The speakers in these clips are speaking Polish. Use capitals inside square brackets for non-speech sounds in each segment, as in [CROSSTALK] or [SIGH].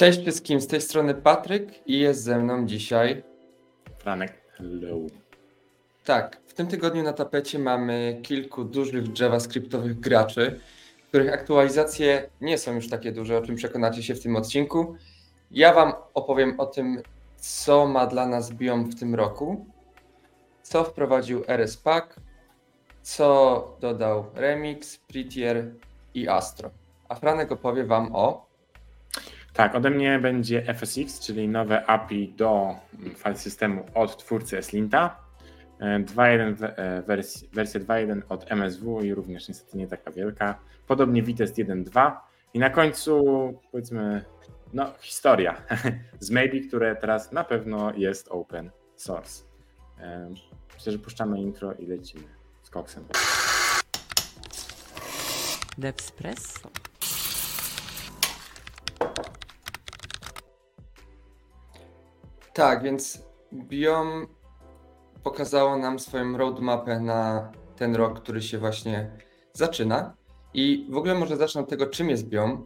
Cześć wszystkim, z tej strony Patryk i jest ze mną dzisiaj Franek. Hello. Tak, w tym tygodniu na tapecie mamy kilku dużych JavaScriptowych graczy, których aktualizacje nie są już takie duże, o czym przekonacie się w tym odcinku. Ja Wam opowiem o tym, co ma dla nas Biom w tym roku, co wprowadził RS Pack, co dodał Remix, Prettier i Astro. A Franek opowie Wam o tak, ode mnie będzie FSX, czyli nowe API do file systemu od twórcy Eslinta. 2.1 e, wersja, wersja 2.1 od MSW i również niestety nie taka wielka. Podobnie Vitest 1.2 i na końcu powiedzmy no historia [LAUGHS] z Maybe, które teraz na pewno jest open source. E, myślę, że puszczamy intro i lecimy z koksem. Devspresso. Tak, więc Biom pokazało nam swoją roadmapę na ten rok, który się właśnie zaczyna. I w ogóle może zacznę od tego, czym jest Biom.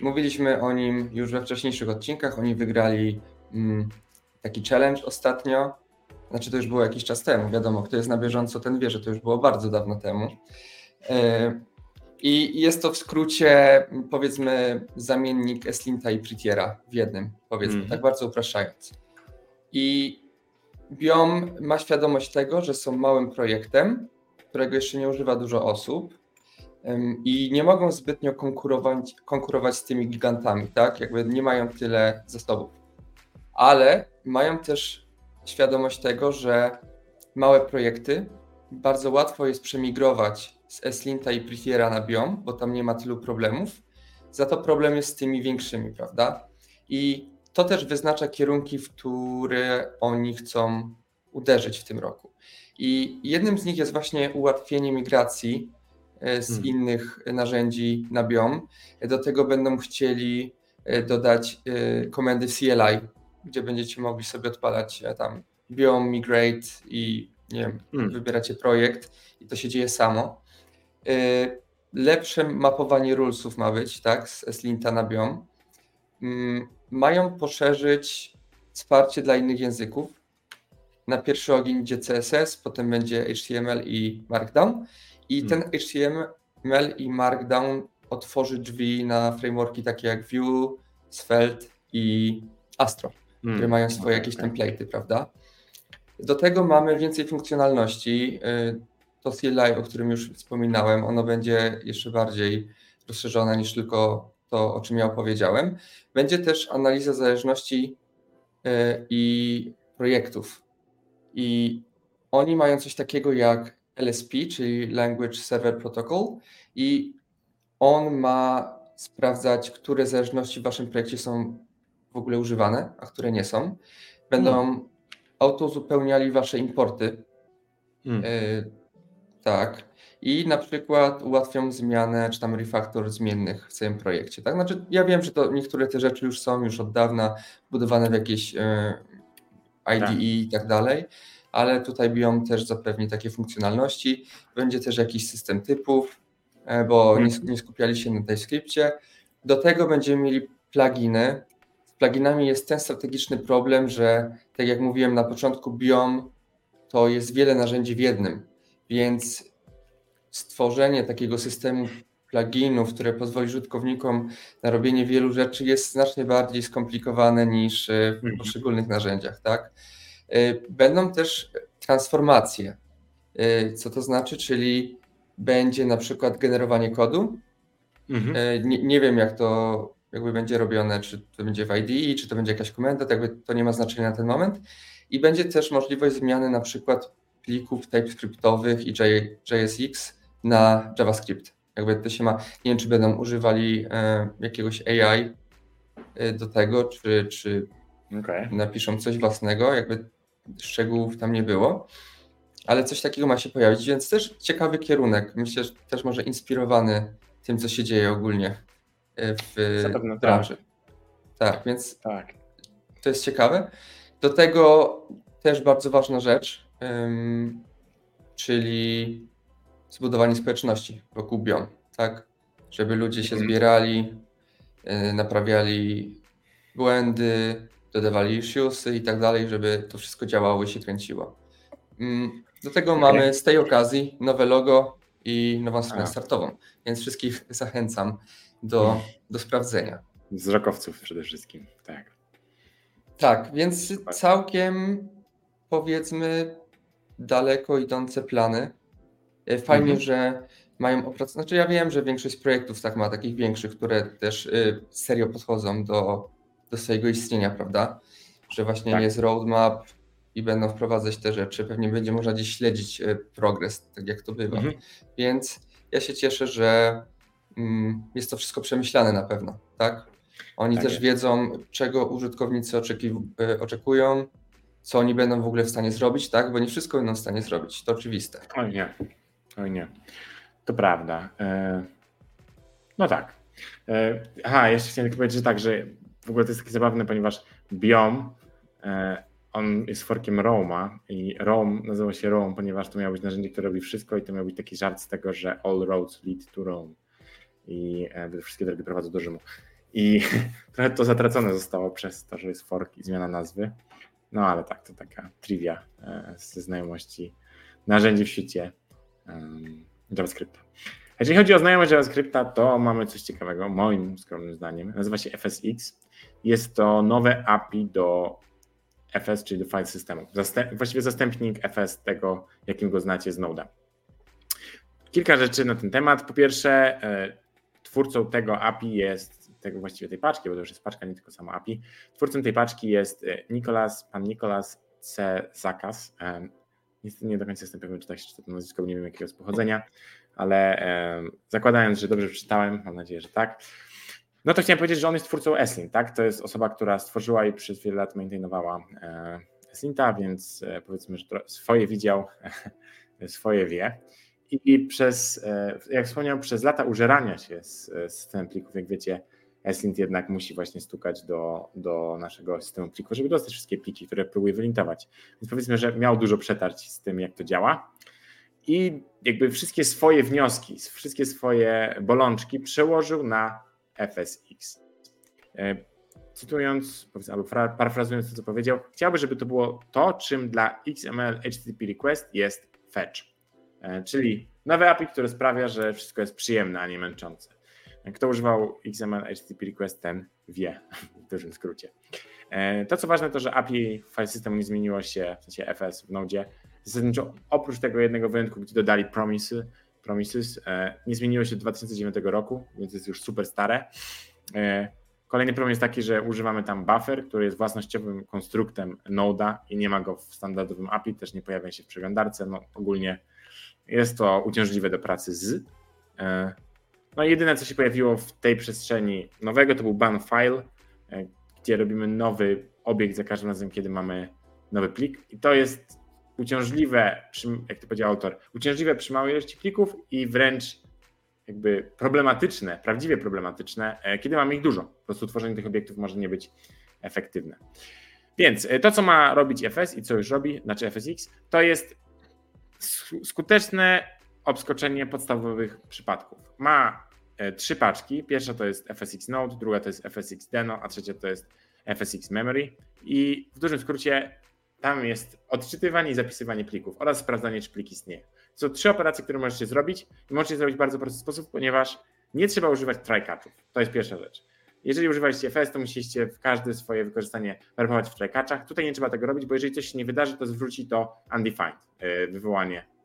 Mówiliśmy o nim już we wcześniejszych odcinkach. Oni wygrali mm, taki challenge ostatnio. Znaczy, to już było jakiś czas temu. Wiadomo, kto jest na bieżąco, ten wie, że to już było bardzo dawno temu. Yy, I jest to w skrócie, powiedzmy, zamiennik Eslinta i Prettiera w jednym, powiedzmy, mm. tak bardzo upraszczając. I Biom ma świadomość tego, że są małym projektem, którego jeszcze nie używa dużo osób i nie mogą zbytnio konkurować, konkurować z tymi gigantami, tak? Jakby nie mają tyle zasobów. Ale mają też świadomość tego, że małe projekty bardzo łatwo jest przemigrować z Eslinta i Prettiera na Biom, bo tam nie ma tylu problemów. Za to problem jest z tymi większymi, prawda? I to też wyznacza kierunki, w które oni chcą uderzyć w tym roku. I jednym z nich jest właśnie ułatwienie migracji e, z hmm. innych narzędzi na BIOM. Do tego będą chcieli e, dodać e, komendy CLI, gdzie będziecie mogli sobie odpalać tam BIOM, Migrate i nie wiem, hmm. wybieracie projekt i to się dzieje samo. Lepsze mapowanie rulesów ma być, tak, z Slinta na BIOM. Mają poszerzyć wsparcie dla innych języków. Na pierwszy ogień idzie CSS, potem będzie HTML i Markdown. I hmm. ten HTML i Markdown otworzy drzwi na frameworki takie jak Vue, Svelte i Astro, hmm. które mają swoje jakieś template'y, prawda? Do tego mamy więcej funkcjonalności. Y, to CLI, o którym już wspominałem, ono będzie jeszcze bardziej rozszerzone niż tylko to, o czym ja opowiedziałem. Będzie też analiza zależności e, i projektów. I oni mają coś takiego jak LSP, czyli Language Server Protocol, i on ma sprawdzać, które zależności w waszym projekcie są w ogóle używane, a które nie są. Będą hmm. auto uzupełniali wasze importy. Hmm. Y tak i na przykład ułatwią zmianę czy tam refaktor zmiennych w całym projekcie. Tak? Znaczy, ja wiem, że to niektóre te rzeczy już są już od dawna budowane w jakieś e, IDE tak. i tak dalej, ale tutaj biją też zapewni takie funkcjonalności. Będzie też jakiś system typów, e, bo nie, mhm. nie skupiali się na TypeScriptie. Do tego będziemy mieli pluginy. Z pluginami jest ten strategiczny problem, że tak jak mówiłem na początku, biom to jest wiele narzędzi w jednym, więc stworzenie takiego systemu pluginów, które pozwoli użytkownikom na robienie wielu rzeczy jest znacznie bardziej skomplikowane niż e, w mhm. poszczególnych narzędziach, tak? E, będą też transformacje. E, co to znaczy? Czyli będzie na przykład generowanie kodu. Mhm. Nie, nie, wiem, jak to jakby będzie robione, czy to będzie w IDE, czy to będzie jakaś komenda, to jakby to nie ma znaczenia na ten moment. I będzie też możliwość zmiany na przykład plików TypeScriptowych i JSX na JavaScript. Jakby to się ma, nie wiem, czy będą używali e, jakiegoś AI e, do tego, czy, czy okay. napiszą coś własnego, jakby szczegółów tam nie było, ale coś takiego ma się pojawić, więc też ciekawy kierunek. Myślę, że też może inspirowany tym, co się dzieje ogólnie e, w Zapewne branży. Tak. tak, więc tak. to jest ciekawe. Do tego też bardzo ważna rzecz, czyli zbudowanie społeczności wokół Bion, tak? Żeby ludzie się mhm. zbierali, y, naprawiali błędy, dodawali issuesy i tak dalej, żeby to wszystko działało i się kręciło. Mm, do tego mamy z tej okazji nowe logo i nową stronę startową, więc wszystkich [LAUGHS] zachęcam do, do sprawdzenia. Wzrokowców przede wszystkim, tak. Tak, więc całkiem powiedzmy daleko idące plany. E, fajnie, mhm. że mają opracowane. Znaczy, ja wiem, że większość projektów tak ma, takich większych, które też y, serio podchodzą do, do swojego istnienia, prawda? Że właśnie tak. jest roadmap i będą wprowadzać te rzeczy. Pewnie będzie można gdzieś śledzić y, progres, tak jak to bywa. Mhm. Więc ja się cieszę, że mm, jest to wszystko przemyślane na pewno, tak? Oni tak też jest. wiedzą, czego użytkownicy y, oczekują, co oni będą w ogóle w stanie zrobić, tak? Bo nie wszystko będą w stanie zrobić, to oczywiste. Oj nie, oj nie. To prawda. E, no tak. E, aha, jeszcze chciałem tylko powiedzieć, że tak, że w ogóle to jest takie zabawne, ponieważ Biom, e, on jest forkiem Roma i Rome nazywa się Rome, ponieważ to miało być narzędzie, które robi wszystko i to miał być taki żart z tego, że all roads lead to Rome i wszystkie drogi prowadzą do Rzymu. I [LAUGHS] trochę to zatracone zostało przez to, że jest fork i zmiana nazwy. No ale tak, to taka trivia ze znajomości narzędzi w świecie JavaScripta. Jeżeli chodzi o znajomość JavaScripta, to mamy coś ciekawego, moim skromnym zdaniem. Nazywa się FSX. Jest to nowe API do FS, czyli do file systemu. Zastęp, właściwie zastępnik FS tego, jakim go znacie z Node'a. Kilka rzeczy na ten temat. Po pierwsze, e, twórcą tego API jest, tego właściwie tej paczki, bo to już jest paczka, nie tylko samo API. Twórcą tej paczki jest e, Nicolas, pan Nicolas C. Zakas. Nie do końca jestem pewien, czy tak się czyta to nazwisko, nie wiem jakiego jest pochodzenia, ale e, zakładając, że dobrze przeczytałem, mam nadzieję, że tak. No to chciałem powiedzieć, że on jest twórcą Eslint, tak? To jest osoba, która stworzyła i przez wiele lat maintainowała e, Eslinta, więc e, powiedzmy, że swoje widział, [LAUGHS] swoje wie. I przez, e, jak wspomniał, przez lata użerania się z, z plików, jak wiecie, Eslint jednak musi właśnie stukać do, do naszego systemu plików, żeby dostać wszystkie pliki, które próbuje wylintować. Więc powiedzmy, że miał dużo przetarć z tym, jak to działa. I jakby wszystkie swoje wnioski, wszystkie swoje bolączki przełożył na FSX. E, cytując, albo parafrazując to, co powiedział, chciałby, żeby to było to, czym dla XML HTTP request jest fetch. E, czyli nowe API, które sprawia, że wszystko jest przyjemne, a nie męczące. Kto używał XML HTTP request, ten wie [LAUGHS] w dużym skrócie. E, to co ważne to, że API file systemu nie zmieniło się, w sensie FS w Node. Zasadniczo oprócz tego jednego wyjątku, gdzie dodali promisy, promises, e, nie zmieniło się od 2009 roku, więc jest już super stare. E, kolejny problem jest taki, że używamy tam buffer, który jest własnościowym konstruktem Node'a i nie ma go w standardowym API, też nie pojawia się w przeglądarce. No, ogólnie jest to uciążliwe do pracy z. No jedyne, co się pojawiło w tej przestrzeni nowego, to był ban file, e, gdzie robimy nowy obiekt za każdym razem, kiedy mamy nowy plik. I to jest uciążliwe, jak to powiedział autor, uciążliwe przy małej ilości plików i wręcz jakby problematyczne, prawdziwie problematyczne, e, kiedy mamy ich dużo. Po prostu tworzenie tych obiektów może nie być efektywne. Więc e, to, co ma robić FS i co już robi, znaczy FSX, to jest skuteczne obskoczenie podstawowych przypadków. Ma trzy paczki. Pierwsza to jest FSX Node, druga to jest FSX Deno, a trzecia to jest FSX Memory. I w dużym skrócie tam jest odczytywanie i zapisywanie plików oraz sprawdzanie, czy plik istnieje. Są trzy operacje, które możecie zrobić i możecie zrobić w bardzo prosty sposób, ponieważ nie trzeba używać try-catchów. To jest pierwsza rzecz. Jeżeli używaliście FS, to musieliście w każde swoje wykorzystanie werbować w try-catchach. Tutaj nie trzeba tego robić, bo jeżeli coś się nie wydarzy, to zwróci to undefined, e, wywołanie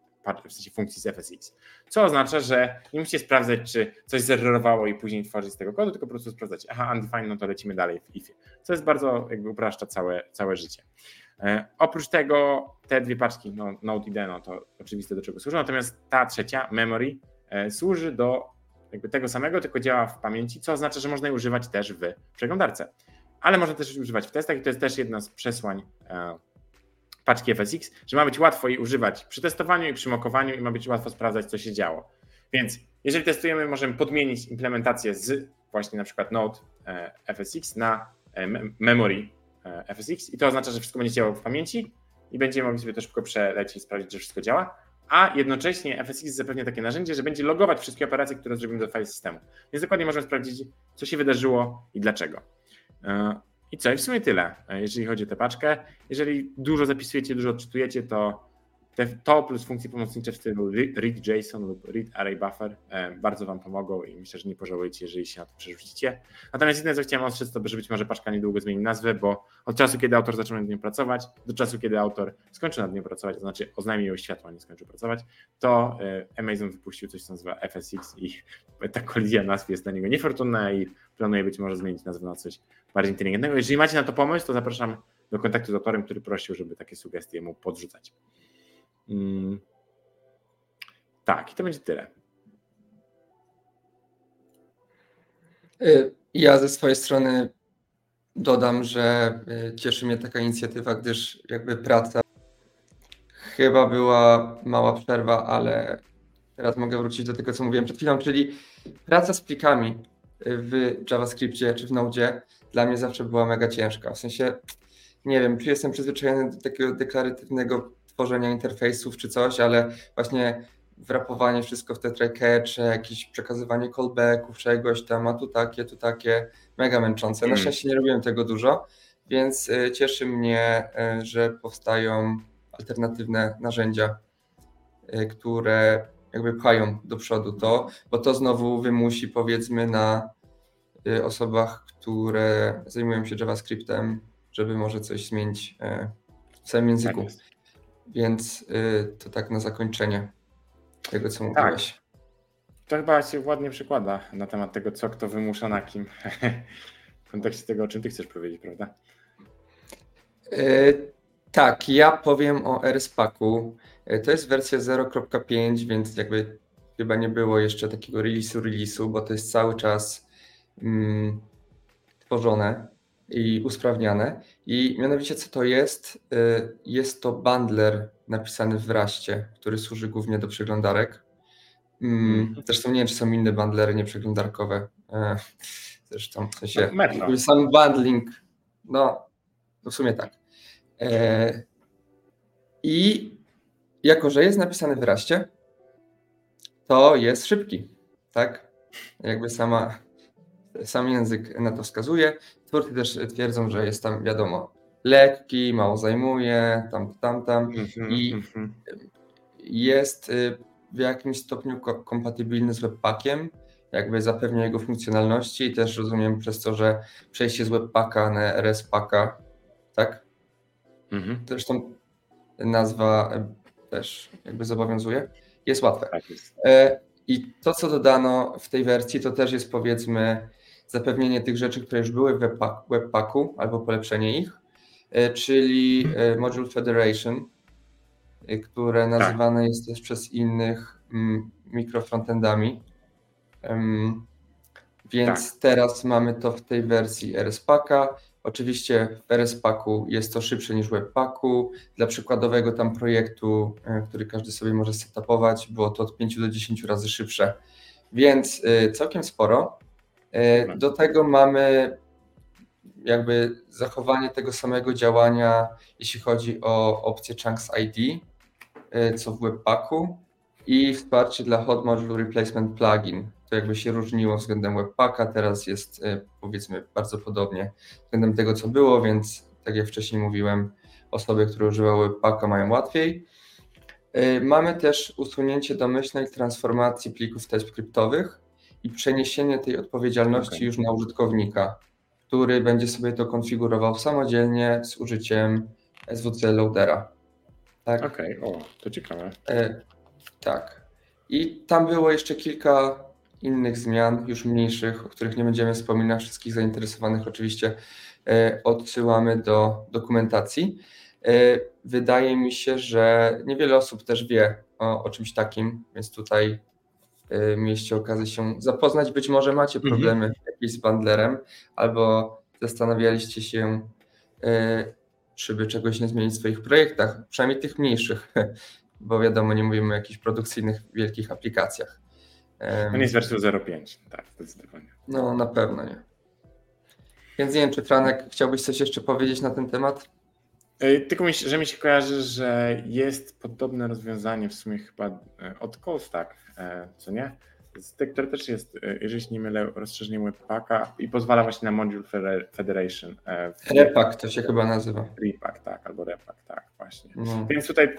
w sensie funkcji z FSX. Co oznacza, że nie musicie sprawdzać, czy coś zerowało i później tworzyć z tego kodu, tylko po prostu sprawdzać, aha, undefined, no to lecimy dalej w ifie. Co jest bardzo jakby upraszcza całe, całe życie. E, oprócz tego te dwie paczki, no, Node i Deno, to oczywiste do czego służą, natomiast ta trzecia, Memory, e, służy do jakby tego samego, tylko działa w pamięci, co oznacza, że można je używać też w przeglądarce. Ale można też używać w testach i to jest też jedna z przesłań e, paczki FSX, że ma być łatwo jej używać przy testowaniu i przy mokowaniu i ma być łatwo sprawdzać, co się działo. Więc jeżeli testujemy, możemy podmienić implementację z właśnie na przykład Node e, FSX na e, memory e, FSX i to oznacza, że wszystko będzie działało w pamięci i będziemy mogli sobie to szybko przelecieć i sprawdzić, że wszystko działa, a jednocześnie FSX zapewnia takie narzędzie, że będzie logować wszystkie operacje, które zrobimy do file systemu. Więc dokładnie możemy sprawdzić, co się wydarzyło i dlaczego. I co? I w sumie tyle, jeżeli chodzi o tę paczkę. Jeżeli dużo zapisujecie, dużo odczytujecie, to to plus funkcje pomocnicze w stylu read JSON lub read array buffer bardzo Wam pomogą i myślę, że nie pożałujecie, jeżeli się na to przerzucicie. Natomiast jedyne, co chciałem ostrzec, to że być może paczka niedługo zmieni nazwę, bo od czasu, kiedy autor zaczął nad nią pracować, do czasu, kiedy autor skończył nad nią pracować, to znaczy oznajmił światło, a nie skończył pracować, to e, Amazon wypuścił coś, co nazywa FSX i [LAUGHS] ta kolizja nazw jest dla niego niefortunna i planuje być może zmienić nazwę na coś bardziej inteligentnego. Jeżeli macie na to pomysł, to zapraszam do kontaktu z autorem, który prosił, żeby takie sugestie mu podrzucać. Mm. Tak, i to będzie tyle. Y, ja ze swojej strony dodam, że y, cieszy mnie taka inicjatywa, gdyż jakby praca chyba była mała przerwa, ale teraz mogę wrócić do tego, co mówiłem przed chwilą, czyli praca z plikami w JavaScriptie czy w Node dla mnie zawsze była mega ciężka. W sensie, nie wiem, czy jestem przyzwyczajony do takiego deklaratywnego tworzenia interfejsów czy coś, ale właśnie wrapowanie wszystko w te try jakieś przekazywanie callbacków, czegoś tam, a tu takie, tu takie, mega męczące. Na mm. szczęście nie robiłem tego dużo, więc y, cieszy mnie, y, że powstają alternatywne narzędzia, y, które jakby pchają do przodu to, bo to znowu wymusi powiedzmy na osobach, które zajmują się JavaScriptem, żeby może coś zmienić w samym języku. Tak więc y, to tak na zakończenie tego, co tak. mówiłeś. To chyba się ładnie przykłada na temat tego, co kto wymusza na kim. [LAUGHS] w kontekście tego, o czym ty chcesz powiedzieć, prawda? Y, tak, ja powiem o RSPAC-u. Y, to jest wersja 0.5, więc jakby chyba nie było jeszcze takiego release'u release'u, bo to jest cały czas mm, tworzone i usprawniane. I mianowicie co to jest? Y, jest to bundler napisany w Raście, który służy głównie do przeglądarek. Mm, mhm. Zresztą nie wiem, czy są inne bundlery nieprzeglądarkowe. E, zresztą w sensie no, sam bundling, no, no w sumie tak. E, I jako, że jest napisany w Raście, to jest szybki, tak? Jakby sama, sam język na to wskazuje. Twórcy też twierdzą, że jest tam, wiadomo, lekki, mało zajmuje, tam, tam, tam mm-hmm, i mm-hmm. jest y, w jakimś stopniu kompatybilny z webpackiem, jakby zapewnia jego funkcjonalności i też rozumiem przez to, że przejście z webpacka na RSPacka, tak? Mm-hmm. Zresztą nazwa y, też jakby zobowiązuje, jest łatwe. Tak jest. E, I to, co dodano w tej wersji, to też jest powiedzmy zapewnienie tych rzeczy, które już były w Webpacku, albo polepszenie ich, e, czyli e, Module Federation, e, które tak. nazywane jest też przez innych mm, mikrofrontendami. Więc tak. teraz mamy to w tej wersji RSPacka. Oczywiście w RSPacku jest to szybsze niż w Webpacku. Dla przykładowego tam projektu, który każdy sobie może setupować, było to od 5 do 10 razy szybsze. Więc całkiem sporo. E, do tego mamy jakby zachowanie tego samego działania, jeśli chodzi o opcję Chunks ID, e, co w Webpacku i wsparcie dla Hot Module Replacement Plugin. To jakby się różniło względem Webpacka, teraz jest e, powiedzmy bardzo podobnie względem tego, co było, więc tak jak wcześniej mówiłem, osoby, które używały Webpacka mają łatwiej. Mamy też usunięcie domyślnej transformacji plików TypeScriptowych, i przeniesienie tej odpowiedzialności okay. już na użytkownika, który będzie sobie to konfigurował samodzielnie z użyciem SWC loadera. Tak. Okej, okay. o, to ciekawe. E, tak. I tam było jeszcze kilka innych zmian, już mniejszych, o których nie będziemy wspominać. Wszystkich zainteresowanych oczywiście e, odsyłamy do dokumentacji. E, wydaje mi się, że niewiele osób też wie o, o czymś takim, więc tutaj mieliście okazję się zapoznać. Być może macie mhm. problemy mhm. jakieś z bundlerem, albo zastanawialiście się, y, czy by czegoś nie zmienić w swoich projektach, przynajmniej tych mniejszych, [LAUGHS] bo wiadomo, nie mówimy o jakichś produkcyjnych, wielkich aplikacjach. No nie jest wersją 0.5, tak, zdecydowanie. No, na pewno nie. Więc nie wiem, czy Franek chciałbyś coś jeszcze powiedzieć na ten temat? Tylko mi, że mi się kojarzy, że jest podobne rozwiązanie w sumie chyba od Callstack, E, co nie? które też jest, e, jeżeli się nie mylę, rozszerzeniem Webpacka i pozwala właśnie na Module Federation. Repack to się chyba nazywa. Repack, tak, albo Repack, tak, właśnie. No. Więc tutaj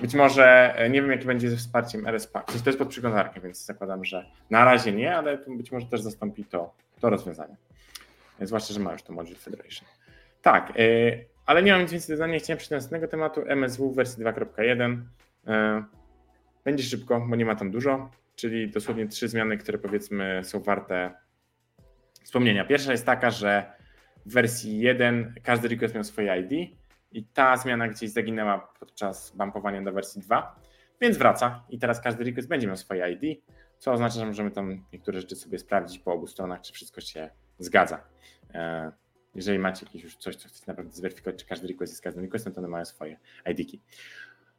być może, nie wiem jaki będzie ze wsparciem RSPAC. To jest pod przeglądarkę, więc zakładam, że na razie nie, ale być może też zastąpi to, to rozwiązanie. Zwłaszcza, że ma już to Module Federation. Tak, ale nie mam nic więcej do dodania. Chciałem przejść do następnego tematu. MSW wersji 2.1. E, będzie szybko, bo nie ma tam dużo, czyli dosłownie trzy zmiany, które powiedzmy są warte wspomnienia. Pierwsza jest taka, że w wersji 1 każdy request miał swoje ID i ta zmiana gdzieś zaginęła podczas bumpowania do wersji 2, więc wraca i teraz każdy request będzie miał swoje ID, co oznacza, że możemy tam niektóre rzeczy sobie sprawdzić po obu stronach, czy wszystko się zgadza. Jeżeli macie jakieś już coś, co chcecie naprawdę zweryfikować, czy każdy request jest każdym requestem, to one mają swoje ID-ki.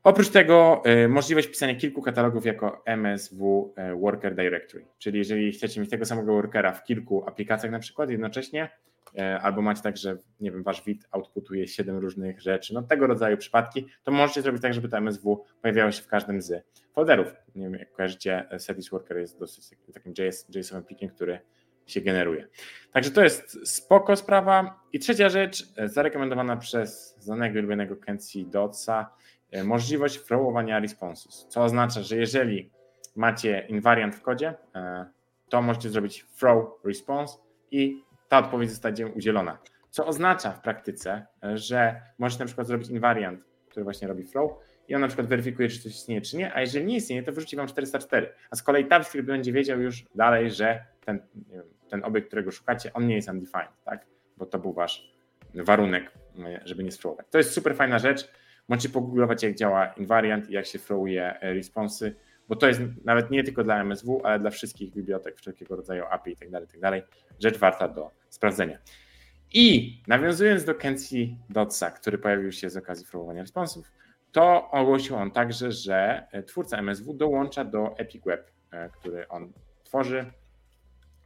Oprócz tego y, możliwość pisania kilku katalogów jako MSW y, Worker Directory, czyli jeżeli chcecie mieć tego samego workera w kilku aplikacjach na przykład jednocześnie, y, albo macie tak, że nie wiem, wasz WIT outputuje 7 różnych rzeczy, no tego rodzaju przypadki, to możecie zrobić tak, żeby to MSW pojawiało się w każdym z folderów. Nie wiem, jak kojarzycie, Setis Worker jest dosyć takim JS, JSON plikiem, który się generuje. Także to jest spoko sprawa. I trzecia rzecz, e, zarekomendowana przez znanego i lubionego Kenzie Dotsa, e, możliwość flowowania responses, co oznacza, że jeżeli macie invariant w kodzie, e, to możecie zrobić throw response i ta odpowiedź zostanie udzielona. Co oznacza w praktyce, że możecie na przykład zrobić invariant, który właśnie robi flow i on na przykład weryfikuje, czy coś istnieje, czy nie, a jeżeli nie istnieje, to wyrzuci wam 404. A z kolei TypeScript będzie wiedział już dalej, że ten, ten obiekt, którego szukacie, on nie jest undefined, tak? Bo to był wasz warunek, żeby nie spróbować. To jest super fajna rzecz. Możecie pogooglować, jak działa invariant i jak się throwuje e, responsy, bo to jest nawet nie tylko dla MSW, ale dla wszystkich bibliotek, wszelkiego rodzaju API i tak dalej, tak. Rzecz warta do sprawdzenia. I nawiązując do Kenzie Dotsa, który pojawił się z okazji throwwania responsów, to ogłosił on także, że e, twórca MSW dołącza do Epic Web, e, który on tworzy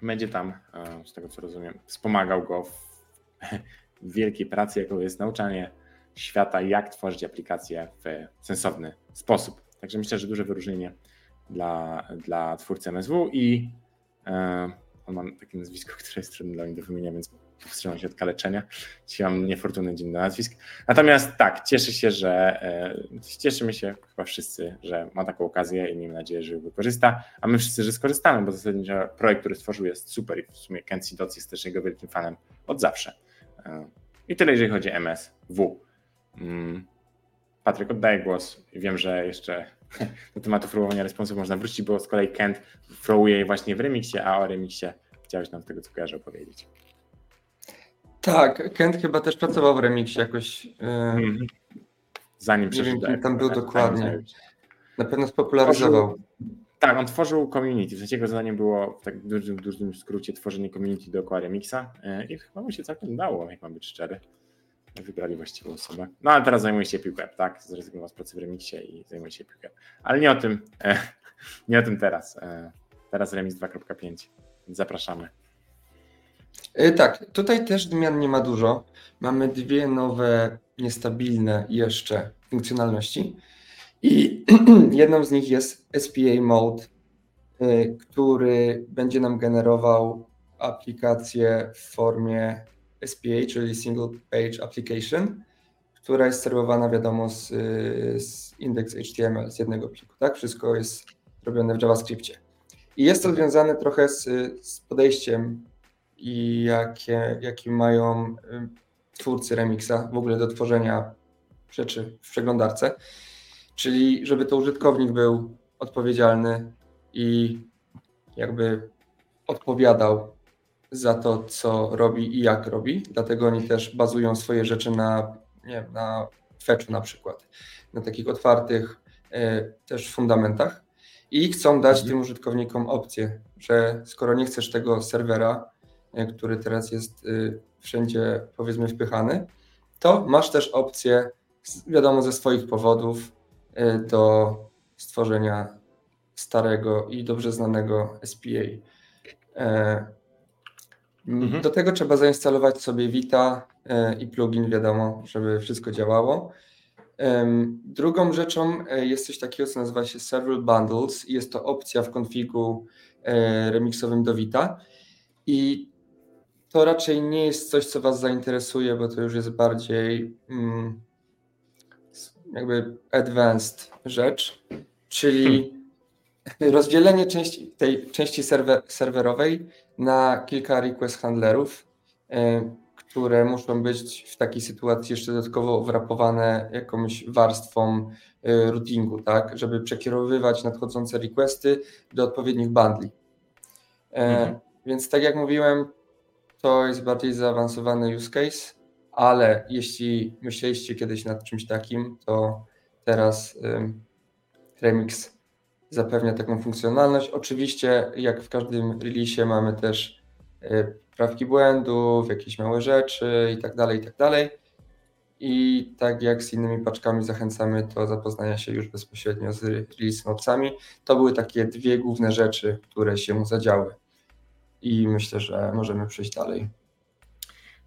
będzie tam, e, z tego co rozumiem, wspomagał go w [LAUGHS] wielkiej pracy, jaką jest nauczanie świata, jak tworzyć aplikacje w sensowny sposób. Także myślę, że duże wyróżnienie dla, dla twórcy MSW i e, on ma takie nazwisko, [LAUGHS] które jest trudne dla mnie do wymienienia, więc powstrzymam się od kaleczenia. Dzisiaj mam niefortunny dzień do nazwisk. Natomiast tak, cieszę się, że e, cieszymy się chyba wszyscy, że ma taką okazję i miejmy nadzieję, że ją wykorzysta, a my wszyscy, że skorzystamy, bo zasadniczo projekt, który stworzył jest super i w sumie Kenzie Dots jest też jego wielkim fanem od zawsze. E, I tyle, jeżeli chodzi o MSW. Mm. Patryk, oddaję głos. Wiem, że jeszcze do tematu flowowania responsów można wrócić, bo z kolei Kent flowuje właśnie w remixie, a o remixie chciałeś nam tego co kojarzę opowiedzieć. Tak, Kent chyba też pracował w remixie jakoś. Mm. Zanim przeszedł. Nie wiem, tam był dokładnie. Na pewno spopularyzował. Tak, on tworzył community. W sensie jego zadaniem było w tak dużym, dużym skrócie tworzenie community dookoła remixa e, i chyba mu się całkiem udało, jak mam być szczery. Wybrali właściwą osobę. No ale teraz zajmuje się piłkę, tak? Zrezygnował z pracy w remixie i zajmuje się piłkę. Ale nie o tym, e, [LAUGHS] nie o tym teraz. Teraz remix 2.5. Zapraszamy. E, tak, tutaj też zmian nie ma dużo. Mamy dwie nowe, niestabilne jeszcze funkcjonalności. I [CLEARS THROAT] jedną z nich jest SPA Mode, e, który będzie nam generował aplikację w formie SPA, czyli Single Page Application, która jest serwowana, wiadomo, z, z index HTML, z jednego pliku. Tak, wszystko jest robione w JavaScriptie. I jest to związane trochę z, z podejściem i jakie, jaki mają twórcy Remixa w ogóle do tworzenia rzeczy w przeglądarce. Czyli żeby to użytkownik był odpowiedzialny i jakby odpowiadał za to, co robi i jak robi. Dlatego oni też bazują swoje rzeczy na, nie wiem, na fetchu na przykład, na takich otwartych y, też fundamentach. I chcą dać mhm. tym użytkownikom opcję, że skoro nie chcesz tego serwera, który teraz jest y, wszędzie powiedzmy wpychany, to masz też opcję, wiadomo ze swoich powodów, y, do stworzenia starego i dobrze znanego SPA. E, mhm. Do tego trzeba zainstalować sobie Vita e, i plugin, wiadomo, żeby wszystko działało. Drugą rzeczą jest coś takiego, co nazywa się Several Bundles i jest to opcja w konfigu remixowym do Vita. I to raczej nie jest coś, co Was zainteresuje, bo to już jest bardziej mm, jakby advanced rzecz, czyli hmm. rozdzielenie części, tej części serwer, serwerowej na kilka request handlerów, y, które muszą być w takiej sytuacji jeszcze dodatkowo wrapowane jakąś warstwą y, routingu, tak, żeby przekierowywać nadchodzące requesty do odpowiednich bundli. Hmm. Więc tak jak mówiłem, to jest bardziej zaawansowany use case, ale jeśli myśleliście kiedyś nad czymś takim, to teraz Remix zapewnia taką funkcjonalność. Oczywiście, jak w każdym release mamy też y, prawki błędów, jakieś małe rzeczy i tak dalej, i tak dalej. I tak jak z innymi paczkami zachęcamy do zapoznania się już bezpośrednio z release notesami. To były takie dwie główne rzeczy, które się zadziały i myślę, że możemy przejść dalej.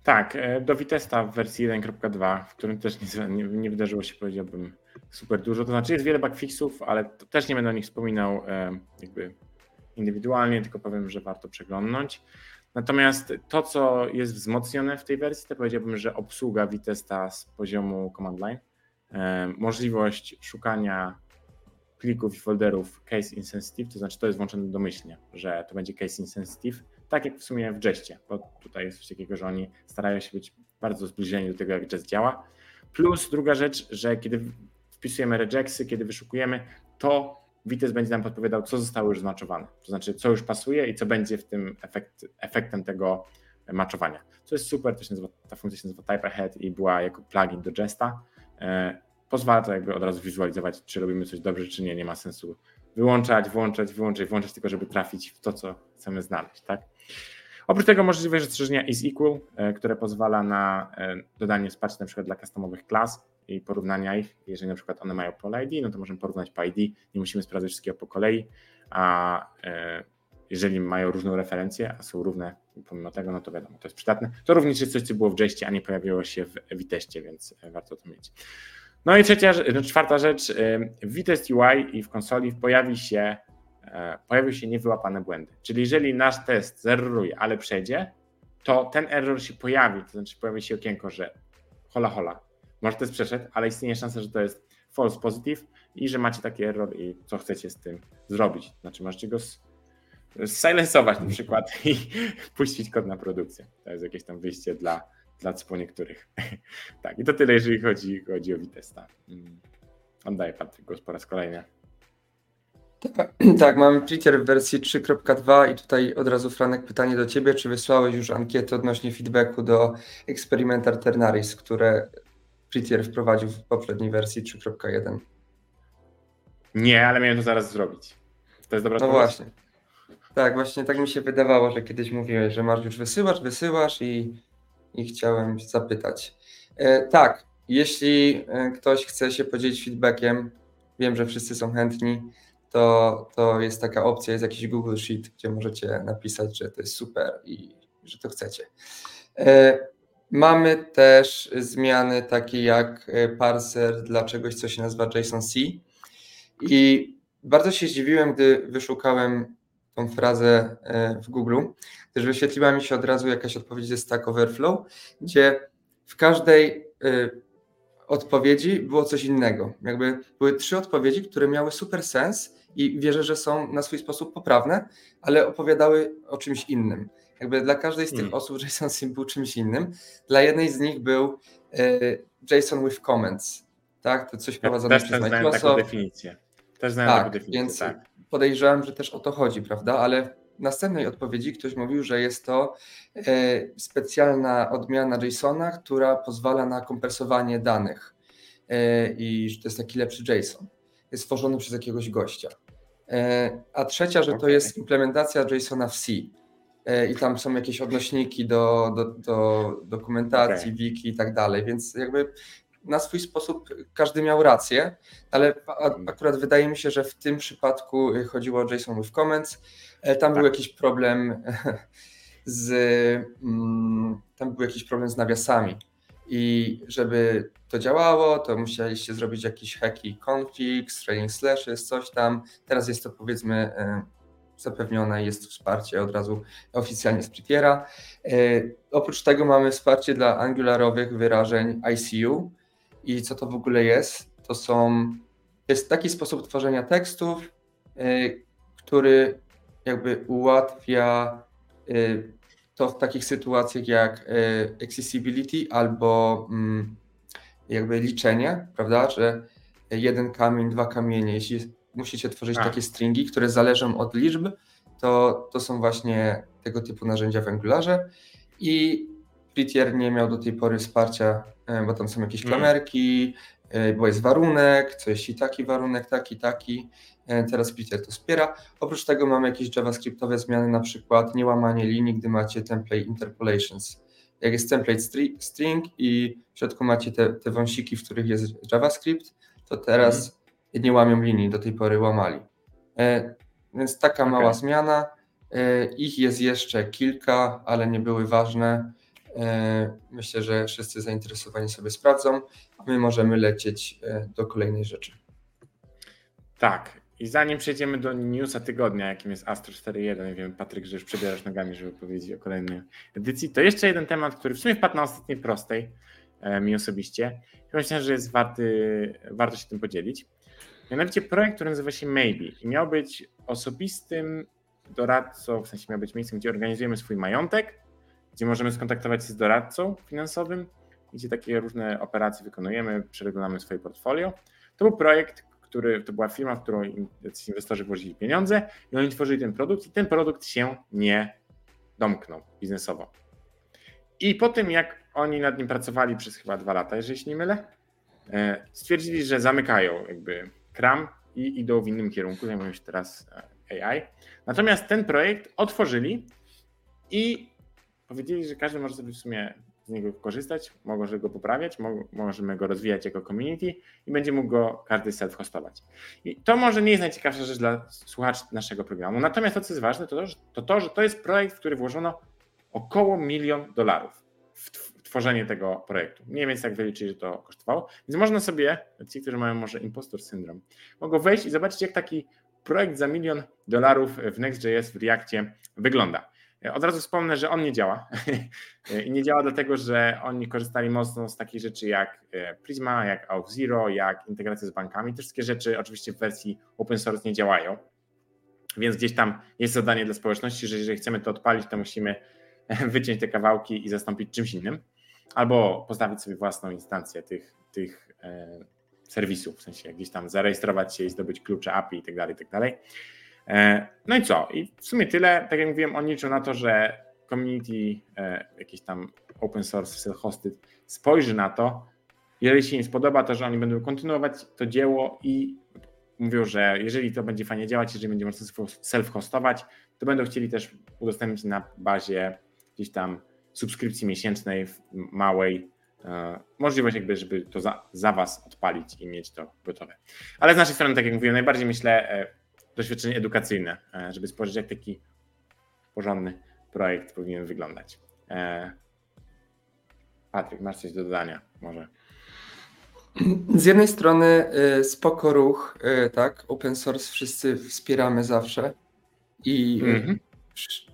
Tak, e, do Vitesta w wersji 1.2, w którym też nie, nie, nie, wydarzyło się, powiedziałbym, super dużo. To znaczy jest wiele bugfixów, ale też nie będę o nich wspominał e, jakby indywidualnie, tylko powiem, że warto przeglądnąć. Natomiast to, co jest wzmocnione w tej wersji, to powiedziałbym, że obsługa Vitesta z poziomu command line, e, możliwość szukania plików i folderów case insensitive, to znaczy to jest włączone domyślnie, że to będzie case insensitive, tak jak w sumie w Jeście, bo tutaj jest coś takiego, że oni starają się być bardzo zbliżeni do tego, jak Jest działa. Plus druga rzecz, że kiedy wpisujemy rejectsy, kiedy wyszukujemy, to Vites będzie nam podpowiadał, co zostało już zmaczowane, to znaczy co już pasuje i co będzie w tym efekt, efektem tego maczowania. Co jest super, to się nazywa, ta funkcja się nazywa Type Ahead i była jako plugin do Jesta. Pozwala to jakby od razu wizualizować, czy robimy coś dobrze, czy nie. Nie ma sensu wyłączać, włączać, wyłączać, włączać, tylko żeby trafić w to, co chcemy znaleźć. Tak? Oprócz tego możliwe rozszerzenia is equal, e, które pozwala na e, dodanie wsparcia na przykład dla customowych klas i porównania ich. Jeżeli na przykład one mają pole ID, no to możemy porównać po ID, nie musimy sprawdzać wszystkiego po kolei, a e, jeżeli mają różną referencję, a są równe pomimo tego, no to wiadomo, to jest przydatne. To również jest coś, co było w Jeście, a nie pojawiło się w Witeście, więc warto to mieć. No i trzecia, no czwarta rzecz, w Vitest UI i w konsoli pojawi się, e, pojawią się niewyłapane błędy. Czyli jeżeli nasz test zerruje, ale przejdzie, to ten error się pojawi, to znaczy pojawi się okienko, że hola hola, może test przeszedł, ale istnieje szansa, że to jest false positive i że macie taki error i co chcecie z tym zrobić. Znaczy możecie go silensować na przykład [LAUGHS] i puścić kod na produkcję. To jest jakieś tam wyjście dla dla po niektórych. [LAUGHS] tak, i to tyle, jeżeli chodzi, chodzi o Vitesta. Mm. Oddaję Patryk głos po raz kolejny. Tak, [CLEARS THROAT] tak, mam Twitter w wersji 3.2 i tutaj od razu Franek pytanie do Ciebie, czy wysłałeś już ankietę odnośnie feedbacku do Experimenta Ternaris, które Twitter wprowadził w poprzedniej wersji 3.1? Nie, ale miałem to zaraz zrobić. To jest dobra No właśnie. Tak, właśnie tak mi się wydawało, że kiedyś mówiłeś, że masz już wysyłasz, wysyłasz i i chciałem zapytać. E, tak, jeśli e, ktoś chce się podzielić feedbackiem, wiem, że wszyscy są chętni, to, to jest taka opcja, jest jakiś Google Sheet, gdzie możecie napisać, że to jest super i że to chcecie. E, mamy też zmiany takie jak parser dla czegoś, co się nazywa JSON-C i bardzo się zdziwiłem, gdy wyszukałem tą frazę e, w Google, też wyświetliła mi się od razu jakaś odpowiedź ze Stack Overflow, gdzie w każdej e, odpowiedzi było coś innego. Jakby były trzy odpowiedzi, które miały super sens i wierzę, że są na swój sposób poprawne, ale opowiadały o czymś innym. Jakby dla każdej z tych hmm. osób [LAUGHS] JSON Sim był czymś innym. Dla jednej z nich był e, JSON with comments. Tak, to coś prowadzone przez Microsoft. Taką definicję. Też znałem tak, taką definicję, więc tak podejrzewam, że też o to chodzi, prawda? Ale w następnej odpowiedzi ktoś mówił, że jest to e, specjalna odmiana JSONa, która pozwala na kompresowanie danych e, i że to jest taki lepszy JSON. Jest stworzony przez jakiegoś gościa. E, a trzecia, że to jest implementacja JSONa w C. I tam są jakieś odnośniki do, do, do dokumentacji, okay. wiki i tak dalej, więc jakby na swój sposób każdy miał rację, ale akurat wydaje mi się, że w tym przypadku chodziło o JSON with comments. E, tam tak. był jakiś problem [LAUGHS] z mm, tam był jakiś problem z nawiasami. I żeby to działało, to musieliście zrobić jakiś hacky config, trailing slashes, coś tam. Teraz jest to powiedzmy e, zapewnione jest wsparcie od razu oficjalnie z Prettiera. Oprócz tego mamy wsparcie dla angularowych wyrażeń ICU i co to w ogóle jest? To są to jest taki sposób tworzenia tekstów, który jakby ułatwia to w takich sytuacjach jak accessibility albo mm, jakby liczenie, prawda, że jeden kamień, dwa kamienie, jeśli musicie tworzyć A. takie stringi, które zależą od liczb, to, to są właśnie tego typu narzędzia w Angularze i Prettier nie miał do tej pory wsparcia, bo tam są jakieś mm. klamerki, mm. bo jest warunek, co jeśli taki warunek, taki, taki. E, teraz Prettier to wspiera. Oprócz tego mamy jakieś javascriptowe zmiany, na przykład niełamanie linii, gdy macie template interpolations jak jest template string i w środku macie te, te wąsiki, w których jest JavaScript, to teraz mhm. nie łamią linii, do tej pory łamali. E, więc taka okay. mała zmiana. E, ich jest jeszcze kilka, ale nie były ważne. E, myślę, że wszyscy zainteresowani sobie sprawdzą, my możemy lecieć e, do kolejnej rzeczy. Tak, i zanim przejdziemy do newsa tygodnia, jakim jest Astro 4.1, wiem Patryk, że już przebierasz nogami, żeby powiedzieć o kolejnej edycji, to jeszcze jeden temat, który w sumie wpadł na ostatniej prostej e, mi osobiście. Myślę, że jest warty, warto się tym podzielić. Mianowicie projekt, który nazywa się Maybe i miał być osobistym doradcą, w sensie miał być miejscem, gdzie organizujemy swój majątek, gdzie możemy skontaktować się z doradcą finansowym, gdzie takie różne operacje wykonujemy, przeglądamy swoje portfolio. To był projekt, który, to była firma, w którą inwestorzy włożyli pieniądze i oni tworzyli ten produkt i ten produkt się nie domknął biznesowo. I po tym, jak oni nad nim pracowali przez chyba dwa lata, jeżeli się nie mylę, e, stwierdzili, że zamykają jakby kram i idą w innym kierunku, zajmują się teraz e, AI. Natomiast ten projekt otworzyli i powiedzieli, że każdy może sobie w sumie z niego korzystać, może go poprawiać, możemy go rozwijać jako community i będzie mógł go każdy self-hostować. I to może nie jest najciekawsza rzecz dla słuchaczy naszego programu. Natomiast to, co jest ważne, to to, to, to że to jest projekt, w który włożono około milion dolarów w tworzenie tego projektu. Mniej więcej jak wyliczyli, że to kosztowało. Więc można sobie, ci, którzy mają może impostor syndrom, mogą wejść i zobaczyć, jak taki projekt za milion dolarów w Next.js w Reakcie wygląda. Od razu wspomnę, że on nie działa. [LAUGHS] I nie działa dlatego, że oni korzystali mocno z takich rzeczy jak e, Prisma, jak Auth0, jak integracja z bankami. Te wszystkie rzeczy oczywiście w wersji open source nie działają. Więc gdzieś tam jest zadanie dla społeczności, że jeżeli chcemy to odpalić, to musimy [LAUGHS] wyciąć te kawałki i zastąpić czymś innym. Albo postawić sobie własną instancję tych, tych e, serwisów, w sensie gdzieś tam zarejestrować się i zdobyć klucze API itd. Tak itd. E, no i co? I w sumie tyle. Tak jak mówiłem, oni liczą na to, że community, e, jakiś tam open source, self-hosted spojrzy na to. Jeżeli się nie spodoba, to że oni będą kontynuować to dzieło i mówią, że jeżeli to będzie fajnie działać, jeżeli będzie można self-hostować, to będą chcieli też udostępnić na bazie gdzieś tam subskrypcji miesięcznej, małej, e, możliwość jakby, żeby to za, za was odpalić i mieć to gotowe. Ale z naszej strony, tak jak mówiłem, najbardziej myślę, doświadczenie edukacyjne, e, żeby spojrzeć, jak taki porządny projekt powinien wyglądać. E, Patryk, masz coś do dodania może? Z jednej strony y, spoko ruch, tak, open source wszyscy wspieramy zawsze i mm -hmm.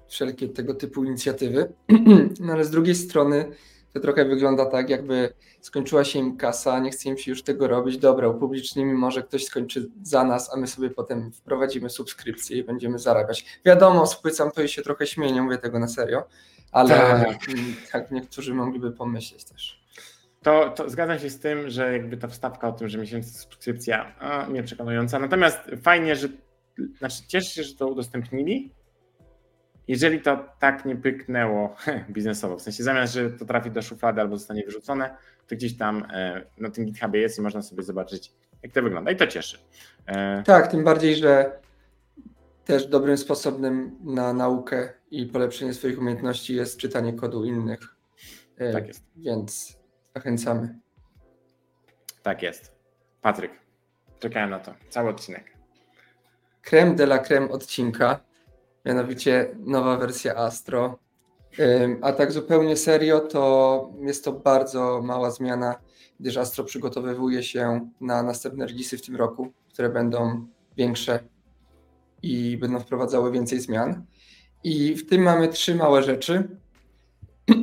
wszelkie tego typu inicjatywy, [CLEARS THROAT] no ale z drugiej strony to trochę wygląda tak, jakby skończyła się im kasa, nie chce im się już tego robić, dobra, upublicznimy, może ktoś skończy za nas, a my sobie potem wprowadzimy subskrypcję i będziemy zarabiać. Wiadomo, spłycam to i się trochę śmieję, nie mówię tego na serio, ale tak, tak niektórzy mogliby pomyśleć też. To, to, zgadzam się z tym, że jakby ta wstawka o tym, że miesięczna subskrypcja a, nie przekonująca. Natomiast fajnie, że znaczy cieszę się, że to udostępnili, jeżeli to tak nie pyknęło [LAUGHS] biznesowo, w sensie zamiast, że to trafi do szuflady albo zostanie wyrzucone, to gdzieś tam e, na tym GitHubie jest i można sobie zobaczyć, jak to wygląda. I to cieszy. E, tak, tym bardziej, że też dobrym sposobem na naukę i polepszenie swoich umiejętności jest czytanie kodu innych. E, tak jest. Więc zachęcamy. Tak jest. Patryk, czekałem na to. Cały odcinek. Creme de la creme odcinka mianowicie nowa wersja Astro. A tak zupełnie serio, to jest to bardzo mała zmiana, gdyż Astro przygotowywuje się na następne releasy w tym roku, które będą większe i będą wprowadzały więcej zmian. I w tym mamy trzy małe rzeczy. [CLEARS THROAT]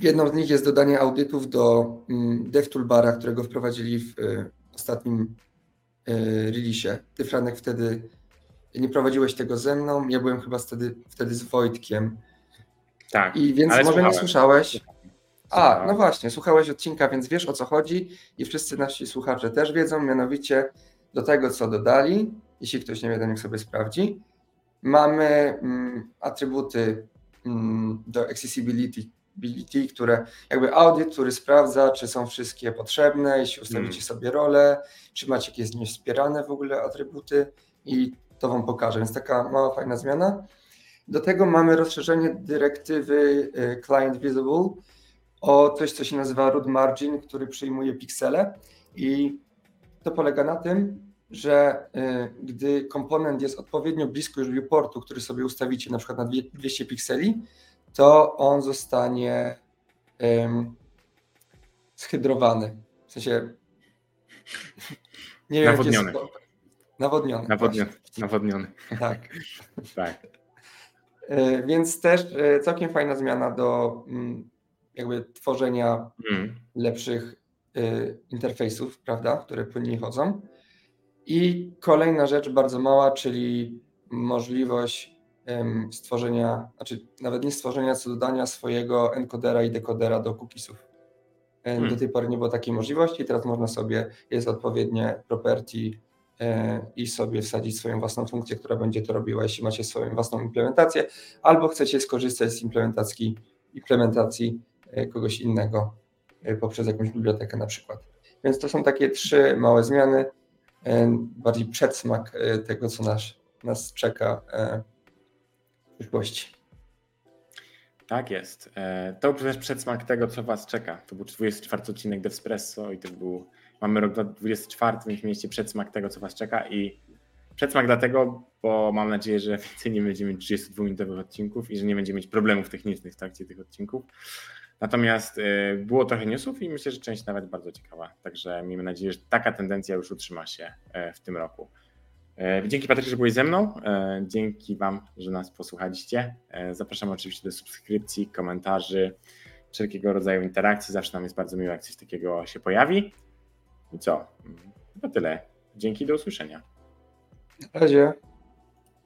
Jedną z nich jest dodanie audytów do DevToolbara, którego wprowadzili w y, ostatnim y, release'ie. Ty, Franek, wtedy nie prowadziłeś tego ze mną, ja byłem chyba wtedy, wtedy z Wojtkiem. Tak. I więc może słuchałem. nie słyszałeś. A, no właśnie, słuchałeś odcinka, więc wiesz o co chodzi i wszyscy nasi słuchacze też wiedzą, mianowicie do tego, co dodali, jeśli ktoś nie wie, to niech sobie sprawdzi, mamy mm, atrybuty mm, do accessibility, ability, które jakby audyt, który sprawdza, czy są wszystkie potrzebne, jeśli ustawicie Mm. sobie rolę, czy macie jakieś niewspierane w ogóle atrybuty i to Wam pokażę, więc taka mała, fajna zmiana. Do tego mamy rozszerzenie dyrektywy y, Client Visible o coś, co się nazywa root margin, który przyjmuje piksele i to polega na tym, że y, gdy komponent jest odpowiednio blisko już viewportu, który sobie ustawicie na przykład na dwie- 200 pikseli, to on zostanie ym, schydrowany. W sensie [LAUGHS] nie wiem, Nawodniony. jest- Nawodniony. Nawodniony. Nawodniony. Tak. [LAUGHS] Tak. Y, Więc też y, całkiem fajna zmiana do mm, jakby tworzenia Mm. lepszych y, interfejsów, prawda, które płynniej chodzą. I kolejna rzecz bardzo mała, czyli możliwość stworzenia, znaczy nawet nie stworzenia, co dodania swojego encodera i dekodera do cookiesów. Em, Hmm. Do tej pory nie było takiej możliwości, teraz można sobie, jest odpowiednie property e, i sobie wsadzić swoją własną funkcję, która będzie to robiła, jeśli macie swoją własną implementację, albo chcecie skorzystać z implementacji, implementacji e, kogoś innego e, poprzez jakąś bibliotekę na przykład. Więc to są takie trzy małe zmiany, e, bardziej przedsmak e, tego, co nas, nas czeka e, w przyszłości. Tak jest. E, To był też przedsmak tego, co Was czeka. To był 24 odcinek Devspresso i to był, mamy rok 24, więc mieliście przedsmak tego, co Was czeka i przedsmak dlatego, bo mam nadzieję, że więcej nie będziemy mieć 32-minutowych odcinków i że nie będziemy mieć problemów technicznych w trakcie tych odcinków. Natomiast e, było trochę newsów i myślę, że część nawet bardzo ciekawa. Także miejmy nadzieję, że taka tendencja już utrzyma się e, w tym roku. E, Dzięki Patryk, że byłeś ze mną. Dzięki Wam, że nas posłuchaliście. Zapraszam oczywiście do subskrypcji, komentarzy, wszelkiego rodzaju interakcji. Zawsze nam jest bardzo miło, jak coś takiego się pojawi. I co? To tyle. Dzięki, do usłyszenia. Na razie.